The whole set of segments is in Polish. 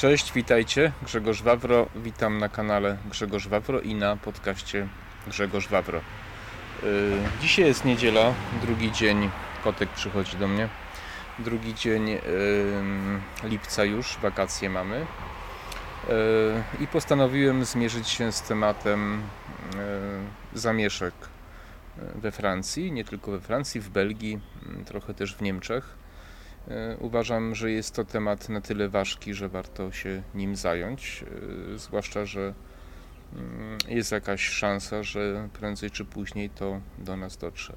Cześć, witajcie. Grzegorz Wawro. Witam na kanale Grzegorz Wawro i na podcaście Grzegorz Wawro. Yy, dzisiaj jest niedziela, drugi dzień. Kotek przychodzi do mnie. Drugi dzień yy, lipca już, wakacje mamy. Yy, I postanowiłem zmierzyć się z tematem zamieszek we Francji, nie tylko we Francji, w Belgii, trochę też w Niemczech uważam, że jest to temat na tyle ważki, że warto się nim zająć, e, zwłaszcza, że mm, jest jakaś szansa, że prędzej czy później to do nas dotrze.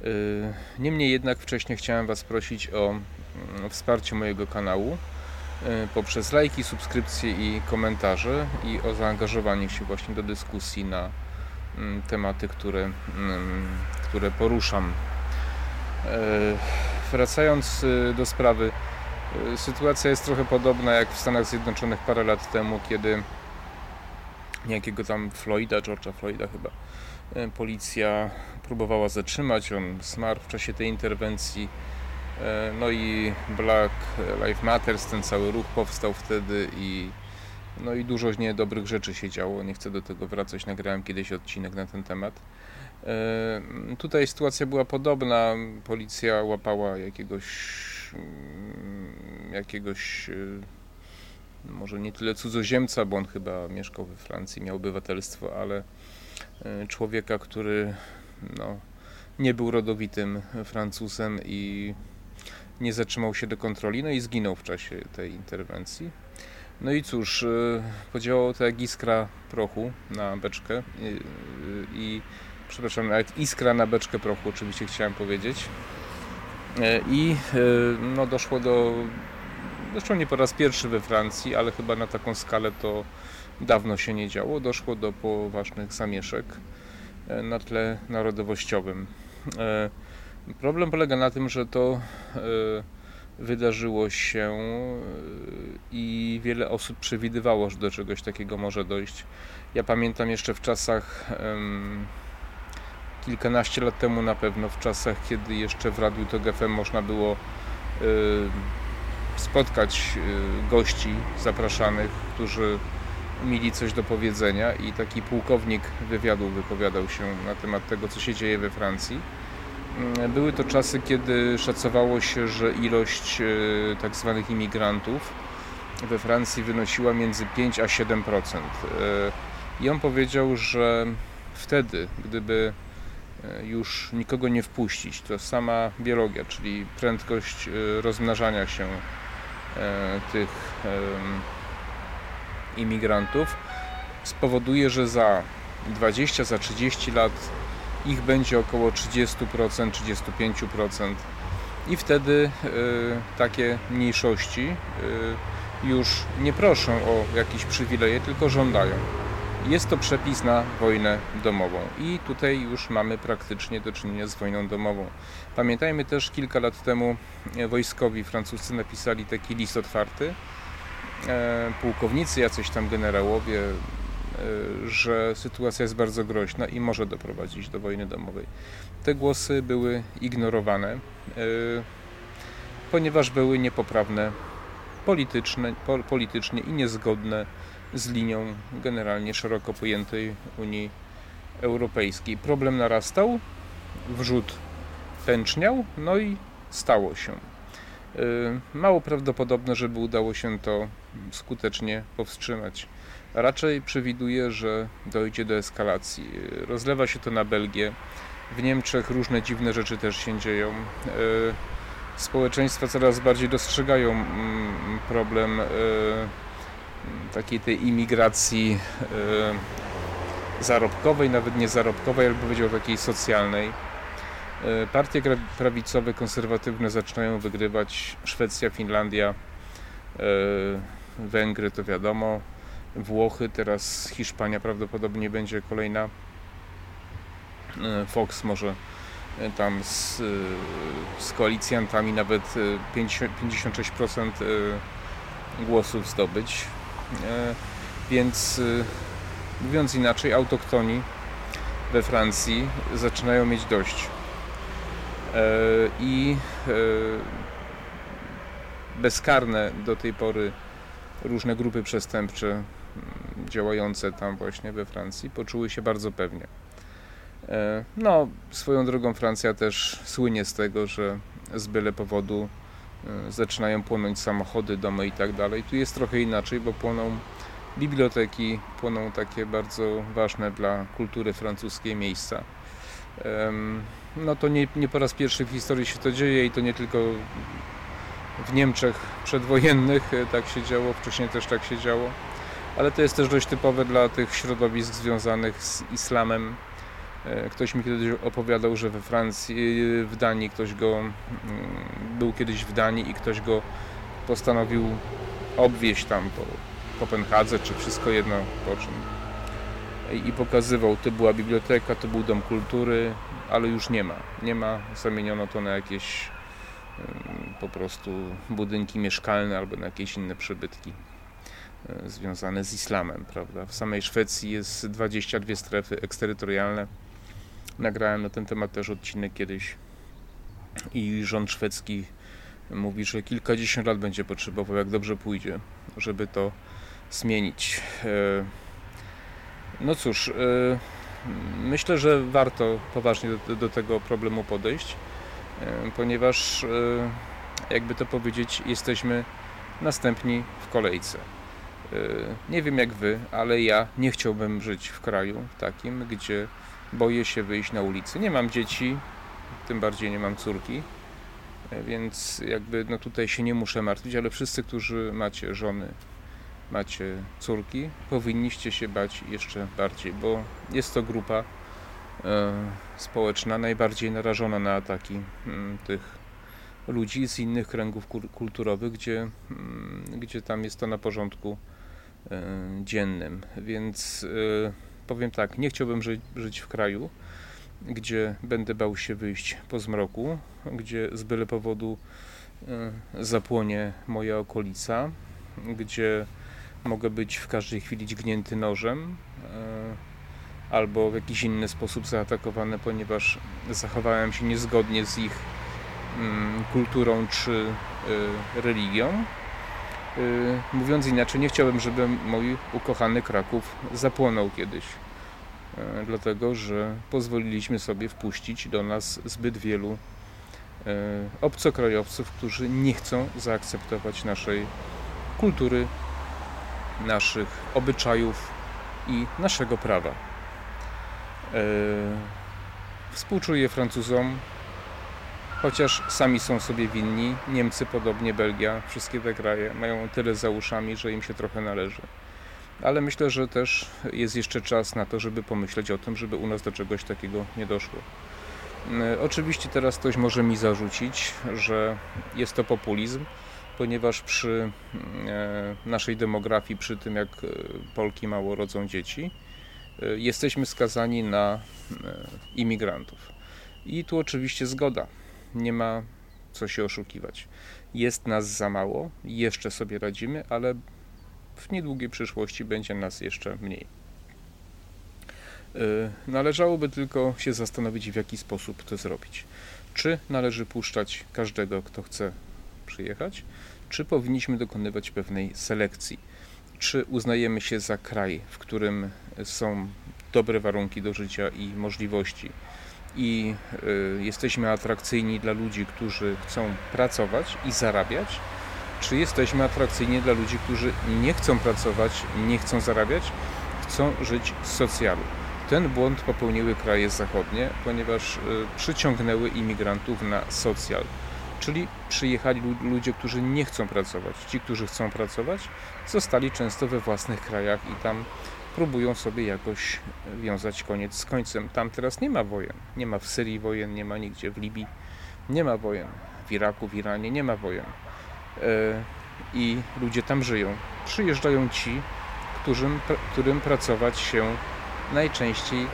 E, niemniej jednak wcześniej chciałem Was prosić o mm, wsparcie mojego kanału poprzez lajki, subskrypcje i komentarze i o zaangażowanie się właśnie do dyskusji na mm, tematy, które, które poruszam wracając y, do sprawy, y, sytuacja jest trochę podobna jak w Stanach Zjednoczonych parę lat temu, kiedy niejakiego tam Floyda, George'a Floyda chyba, y, policja próbowała zatrzymać, on zmarł w czasie tej interwencji. No i Black Lives Matter, ten cały ruch powstał wtedy i no i dużo niedobrych rzeczy się działo. Nie chcę do tego wracać. Nagrałem kiedyś odcinek na ten temat. E, tutaj sytuacja była podobna. Policja łapała jakiegoś mm, jakiegoś e, może nie tyle cudzoziemca, bo on chyba mieszkał we Francji, miał obywatelstwo, ale e, człowieka, który no, nie był rodowitym Francuzem i nie zatrzymał się do kontroli, no i zginął w czasie tej interwencji. No i cóż, podziałało to jak iskra prochu na beczkę i, i przepraszam, nawet iskra na beczkę prochu, oczywiście chciałem powiedzieć. E, I e, no, doszło do, zresztą nie po raz pierwszy we Francji, ale chyba na taką skalę to dawno się nie działo. Doszło do poważnych zamieszek e, na tle narodowościowym. Problem polega na tym, że to wydarzyło się i wiele osób przewidywało, że do czegoś takiego może dojść. Ja pamiętam jeszcze w czasach kilkanaście lat temu na pewno, w czasach, kiedy jeszcze w Radiu FM można było y, spotkać y, gości zapraszanych, którzy mieli coś do powiedzenia i taki pułkownik wywiadu wypowiadał się na temat tego, co się dzieje we Francji. Mm, były to czasy, kiedy szacowało się, że ilość y, tak zwanych imigrantów we Francji wynosiła między 5 a 7%. I on powiedział, że wtedy, gdyby już nikogo nie wpuścić. To sama biologia, czyli prędkość e, rozmnażania się e, tych imigrantów spowoduje, że za 20, za 30 lat ich będzie około 30%, 35% i wtedy takie mniejszości już nie proszą o jakieś przywileje, tylko żądają. Jest to przepis na wojnę domową i tutaj już mamy praktycznie do czynienia z wojną domową. Pamiętajmy też, kilka lat temu e, wojskowi francuscy napisali taki list otwarty, e, pułkownicy, jacyś tam generałowie, e, że sytuacja jest bardzo groźna i może doprowadzić do wojny domowej. Te głosy były ignorowane, ponieważ były niepoprawne polityczne, politycznie i niezgodne z linią generalnie szeroko pojętej Unii Europejskiej. Problem narastał, wrzut pęczniał, no i stało się. Y, mało prawdopodobne, żeby udało się to skutecznie powstrzymać. Raczej przewiduję, że dojdzie do eskalacji. Rozlewa się to na Belgię. W Niemczech różne dziwne rzeczy też się dzieją. Y, społeczeństwa coraz bardziej dostrzegają mm, problem y, takiej tej imigracji e, zarobkowej, nawet nie zarobkowej, ale powiedział takiej socjalnej. E, partie prawicowe, konserwatywne zaczynają wygrywać. Szwecja, Finlandia, Węgry to wiadomo, Włochy, teraz Hiszpania prawdopodobnie będzie kolejna. Fox może tam z, z koalicjantami nawet 56% głosów zdobyć. Więc mówiąc inaczej, autoktoni we Francji zaczynają mieć dość. I bezkarne do tej pory różne grupy przestępcze mm, działające tam właśnie we Francji poczuły się bardzo pewnie. E, no, swoją drogą Francja też słynie z tego, że z byle powodu e, zaczynają płonąć samochody, domy i tak dalej. Tu jest trochę inaczej, bo płoną biblioteki, płoną takie bardzo ważne dla kultury francuskiej miejsca. No to nie, nie po raz pierwszy w historii się to dzieje i to nie tylko w Niemczech przedwojennych e, tak się działo, wcześniej też tak się działo, ale to jest też dość typowe dla tych środowisk związanych z islamem. E, ktoś mi kiedyś opowiadał, że we Francji, w Danii ktoś go, mm, był kiedyś w Danii i ktoś go postanowił obwieźć tam po Kopenhadze, czy wszystko jedno po czym. I pokazywał, to była biblioteka, to był dom kultury, ale już nie ma. Nie ma, zamieniono to na jakieś po prostu budynki mieszkalne albo na jakieś inne przybytki e, związane z islamem, prawda. W samej Szwecji jest 22 strefy eksterytorialne. Nagrałem na ten temat też odcinek kiedyś i rząd szwedzki mówi, że kilkadziesiąt lat będzie potrzebował, jak dobrze pójdzie, żeby to zmienić. E, no cóż, e, myślę, że warto poważnie do, do tego problemu podejść. E, ponieważ, jakby to powiedzieć, jesteśmy następni w kolejce. Nie wiem jak wy, ale ja nie chciałbym żyć w kraju takim, gdzie boję się wyjść na ulicę. Nie mam dzieci, tym bardziej nie mam córki, więc jakby no tutaj się nie muszę martwić, ale wszyscy, którzy macie żony, macie córki, powinniście się bać jeszcze bardziej, bo jest to grupa E, społeczna najbardziej narażona na ataki mm, tych ludzi z innych kręgów kulturowych, gdzie, mm, gdzie tam jest to na porządku e, dziennym. Więc e, powiem tak, nie chciałbym żyć, żyć w kraju, gdzie będę bał się wyjść po zmroku, gdzie z byle powodu zapłonie moja okolica, gdzie mogę być w każdej chwili dźgnięty nożem albo w jakiś inny sposób zaatakowany, ponieważ zachowałem się niezgodnie z ich mm, kulturą czy y, religią. Y, mówiąc inaczej, nie chciałbym, żeby mój ukochany Kraków zapłonął kiedyś, y, dlatego że pozwoliliśmy sobie wpuścić do nas zbyt wielu y, obcokrajowców, którzy nie chcą zaakceptować naszej kultury, naszych obyczajów i naszego prawa. Współczuję Francuzom, chociaż sami są sobie winni. Niemcy podobnie, Belgia, wszystkie te kraje mają tyle za uszami, że im się trochę należy. Ale myślę, że też jest jeszcze czas na to, żeby pomyśleć o tym, żeby u nas do czegoś takiego nie doszło. E, oczywiście teraz ktoś może mi zarzucić, że jest to populizm, ponieważ przy e, naszej demografii, przy tym jak Polki mało rodzą dzieci, Y, jesteśmy skazani na y, imigrantów. I tu oczywiście zgoda. Nie ma co się oszukiwać. Jest nas za mało, jeszcze sobie radzimy, ale w niedługiej przyszłości będzie nas jeszcze mniej. Y, należałoby tylko się zastanowić, w jaki sposób to zrobić. Czy należy puszczać każdego, kto chce przyjechać, czy powinniśmy dokonywać pewnej selekcji czy uznajemy się za kraj, w którym są dobre warunki do życia i możliwości i y, jesteśmy atrakcyjni dla ludzi, którzy chcą pracować i zarabiać, czy jesteśmy atrakcyjni dla ludzi, którzy nie chcą pracować, nie chcą zarabiać, chcą żyć z socjalu. Ten błąd popełniły kraje zachodnie, ponieważ y, przyciągnęły imigrantów na socjal czyli przyjechali ludzie, którzy nie chcą pracować. Ci, którzy chcą pracować, zostali często we własnych krajach i tam próbują sobie jakoś wiązać koniec z końcem. Tam teraz nie ma wojen. Nie ma w Syrii wojen, nie ma nigdzie w Libii, nie ma wojen. W Iraku, w Iranie nie ma wojen. E, I ludzie tam żyją. Przyjeżdżają ci, którym, którym pracować się najczęściej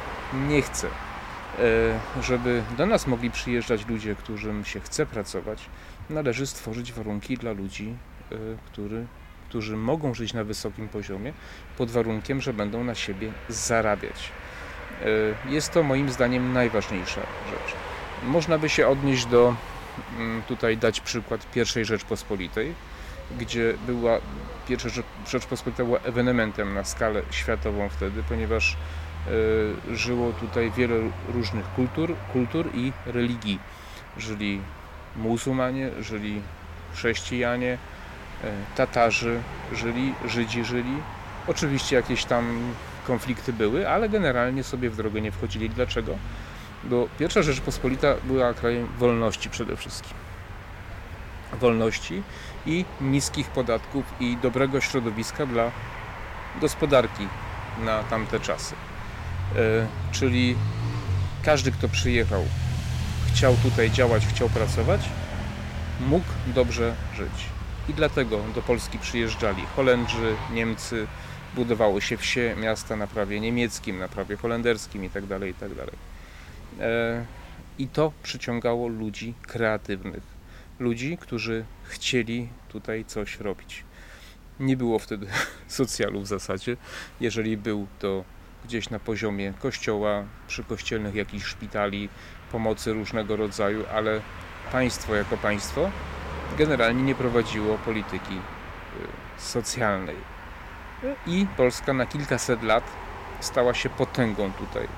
nie chce. E, żeby do nas mogli przyjeżdżać ludzie, którym się chce pracować, należy stworzyć warunki dla ludzi, e, który, którzy mogą żyć na wysokim poziomie, pod warunkiem, że będą na siebie zarabiać. E, jest to moim zdaniem najważniejsza rzecz. Można by się odnieść do, mm, tutaj dać przykład pierwszej Rzeczpospolitej, gdzie była pierwsza Rzeczpospolita była ewenementem na skalę światową wtedy, ponieważ y, żyło tutaj wiele różnych kultur, kultur i religii. Żyli muzułmanie, żyli chrześcijanie, Tatarzy żyli, Żydzi żyli. Oczywiście jakieś tam konflikty były, ale generalnie sobie w drogę nie wchodzili. Dlaczego? Bo pierwsza Rzeczpospolita była krajem wolności przede wszystkim. Wolności i niskich podatków i dobrego środowiska dla gospodarki na tamte czasy. E, czyli każdy, kto przyjechał, chciał tutaj działać, chciał pracować, mógł dobrze żyć. I dlatego do Polski przyjeżdżali Holendrzy, Niemcy, budowało się wsie, miasta na prawie niemieckim, na prawie holenderskim itd. Tak itd. Tak e, I to przyciągało ludzi kreatywnych, ludzi, którzy chcieli tutaj coś robić. Nie było wtedy socjalu w zasadzie. Jeżeli był, to gdzieś na poziomie kościoła, przy kościelnych jakichś szpitali, pomocy różnego rodzaju, ale państwo jako państwo generalnie nie prowadziło polityki y, socjalnej. I Polska na kilkaset lat stała się potęgą tutaj,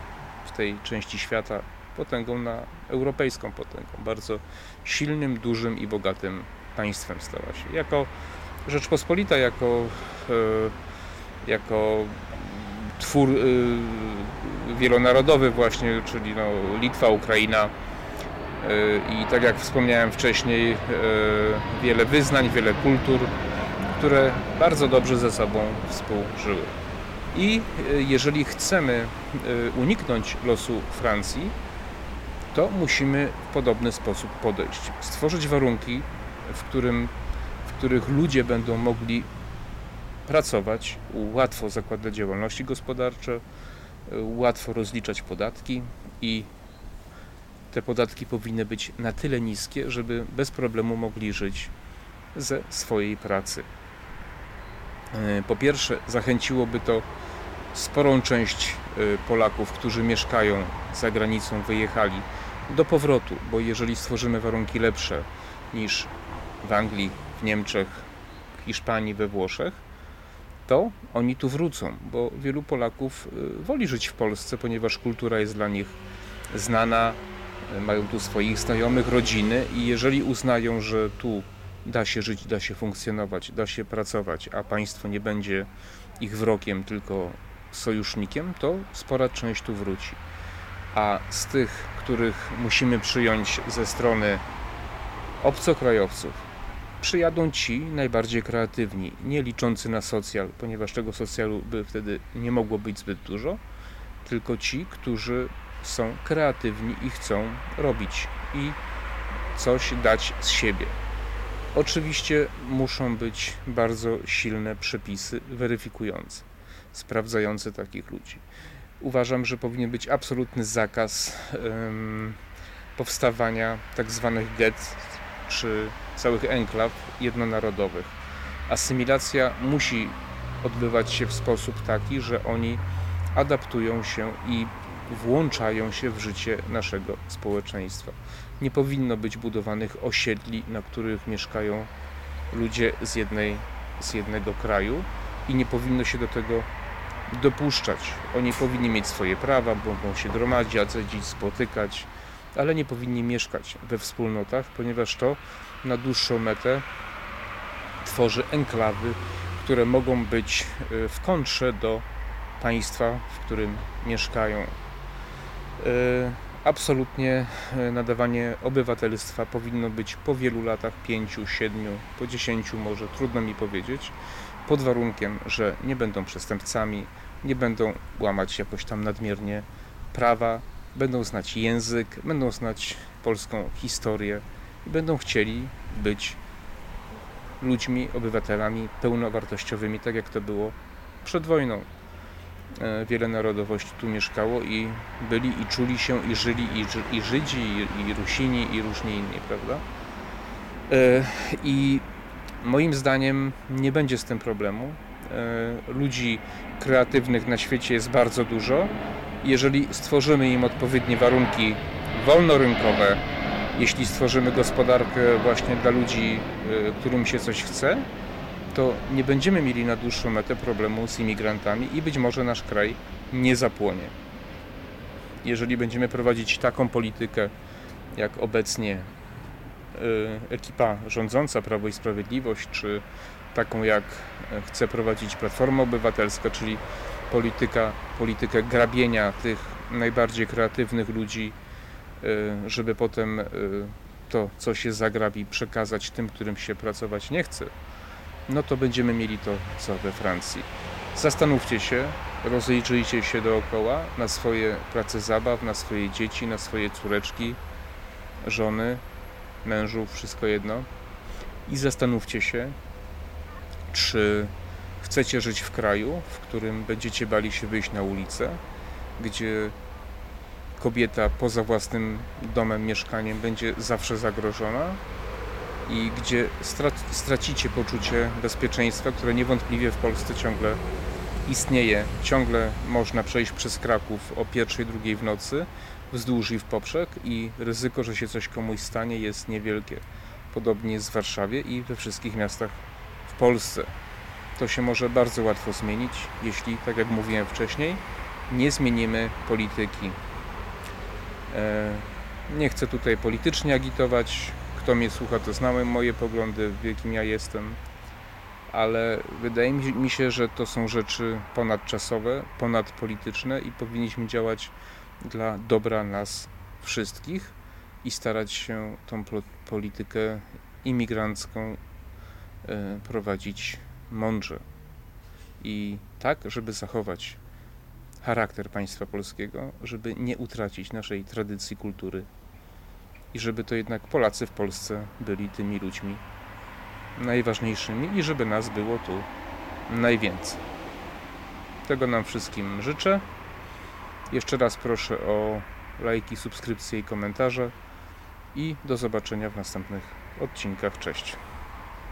w tej części świata, potęgą na europejską potęgą, bardzo silnym, dużym i bogatym państwem stała się. Jako Rzeczpospolita, jako, e, jako twór e, wielonarodowy właśnie, czyli no, Litwa, Ukraina i tak jak wspomniałem wcześniej, wiele wyznań, wiele kultur, które bardzo dobrze ze sobą współżyły. I jeżeli chcemy uniknąć losu Francji, to musimy w podobny sposób podejść. Stworzyć warunki, w, którym, w których ludzie będą mogli pracować, łatwo zakładać działalności gospodarcze, łatwo rozliczać podatki i te podatki powinny być na tyle niskie, żeby bez problemu mogli żyć ze swojej pracy. E, po pierwsze, zachęciłoby to sporą część e, Polaków, którzy mieszkają za granicą, wyjechali do powrotu, bo jeżeli stworzymy warunki lepsze niż w Anglii, w Niemczech, w Hiszpanii, we Włoszech, to oni tu wrócą, bo wielu Polaków y, woli żyć w Polsce, ponieważ kultura jest dla nich znana, mają tu swoich znajomych, rodziny i jeżeli uznają, że tu da się żyć, da się funkcjonować, da się pracować, a państwo nie będzie ich wrogiem, tylko sojusznikiem, to spora część tu wróci. A z tych, których musimy przyjąć ze strony obcokrajowców, przyjadą ci najbardziej kreatywni, nie liczący na socjal, ponieważ tego socjalu by wtedy nie mogło być zbyt dużo, tylko ci, którzy są kreatywni i chcą robić i coś dać z siebie. Oczywiście muszą być bardzo silne przepisy weryfikujące, sprawdzające takich ludzi uważam, że powinien być absolutny zakaz um, powstawania tak zwanych czy całych enklaw jednonarodowych. Asymilacja musi odbywać się w sposób taki, że oni adaptują się i włączają się w życie naszego społeczeństwa. Nie powinno być budowanych osiedli, na których mieszkają ludzie z, jednej, z jednego kraju i nie powinno się do tego dopuszczać. Oni powinni mieć swoje prawa, mogą się gromadzić, spotykać, ale nie powinni mieszkać we wspólnotach, ponieważ to na dłuższą metę tworzy enklawy, które mogą być e, w kontrze do państwa, w którym mieszkają. E, absolutnie e, nadawanie obywatelstwa powinno być po wielu latach, pięciu, siedmiu, po dziesięciu może, trudno mi powiedzieć, pod warunkiem, że nie będą przestępcami, nie będą łamać jakoś tam nadmiernie prawa, będą znać język, będą znać polską historię i będą chcieli być ludźmi, obywatelami pełnowartościowymi, tak jak to było przed wojną. E, wiele narodowości tu mieszkało i byli i czuli się i żyli i, i Żydzi, i, i Rusini, i różni inni, prawda? E, I moim zdaniem nie będzie z tym problemu. E, ludzi kreatywnych na świecie jest bardzo dużo. Jeżeli stworzymy im odpowiednie warunki wolnorynkowe, jeśli stworzymy gospodarkę właśnie dla ludzi, którym się coś chce, to nie będziemy mieli na dłuższą metę problemu z imigrantami i być może nasz kraj nie zapłonie. Jeżeli będziemy prowadzić taką politykę, jak obecnie y, ekipa rządząca Prawo i Sprawiedliwość, czy taką jak e, chce prowadzić Platforma Obywatelska, czyli polityka, politykę grabienia tych najbardziej kreatywnych ludzi, y, żeby potem y, to, co się zagrabi, przekazać tym, którym się pracować nie chce, no to będziemy mieli to, co we Francji. Zastanówcie się, rozejrzyjcie się dookoła na swoje prace zabaw, na swoje dzieci, na swoje córeczki, żony, mężów, wszystko jedno. I zastanówcie się, czy chcecie żyć w kraju, w którym będziecie bali się wyjść na ulicę, gdzie kobieta poza własnym domem, mieszkaniem będzie zawsze zagrożona i gdzie strac- stracicie poczucie bezpieczeństwa, które niewątpliwie w Polsce ciągle istnieje. Ciągle można przejść przez Kraków o pierwszej, drugiej w nocy, wzdłuż i w poprzek i ryzyko, że się coś komuś stanie jest niewielkie. Podobnie jest w Warszawie i we wszystkich miastach w Polsce. To się może bardzo łatwo zmienić, jeśli, tak jak mówiłem wcześniej, nie zmienimy polityki. E, Nie chcę tutaj politycznie agitować. Kto mnie słucha, to znałem moje poglądy, w jakim ja jestem, ale wydaje mi się, że to są rzeczy ponadczasowe, ponadpolityczne i powinniśmy działać dla dobra nas wszystkich i starać się tą politykę imigrancką e, prowadzić mądrze. I tak, żeby zachować charakter państwa polskiego, żeby nie utracić naszej tradycji, kultury i żeby to jednak Polacy w Polsce byli tymi ludźmi najważniejszymi i żeby nas było tu najwięcej. Tego nam wszystkim życzę. Jeszcze raz proszę o lajki, subskrypcje i komentarze i do zobaczenia w następnych odcinkach. Cześć.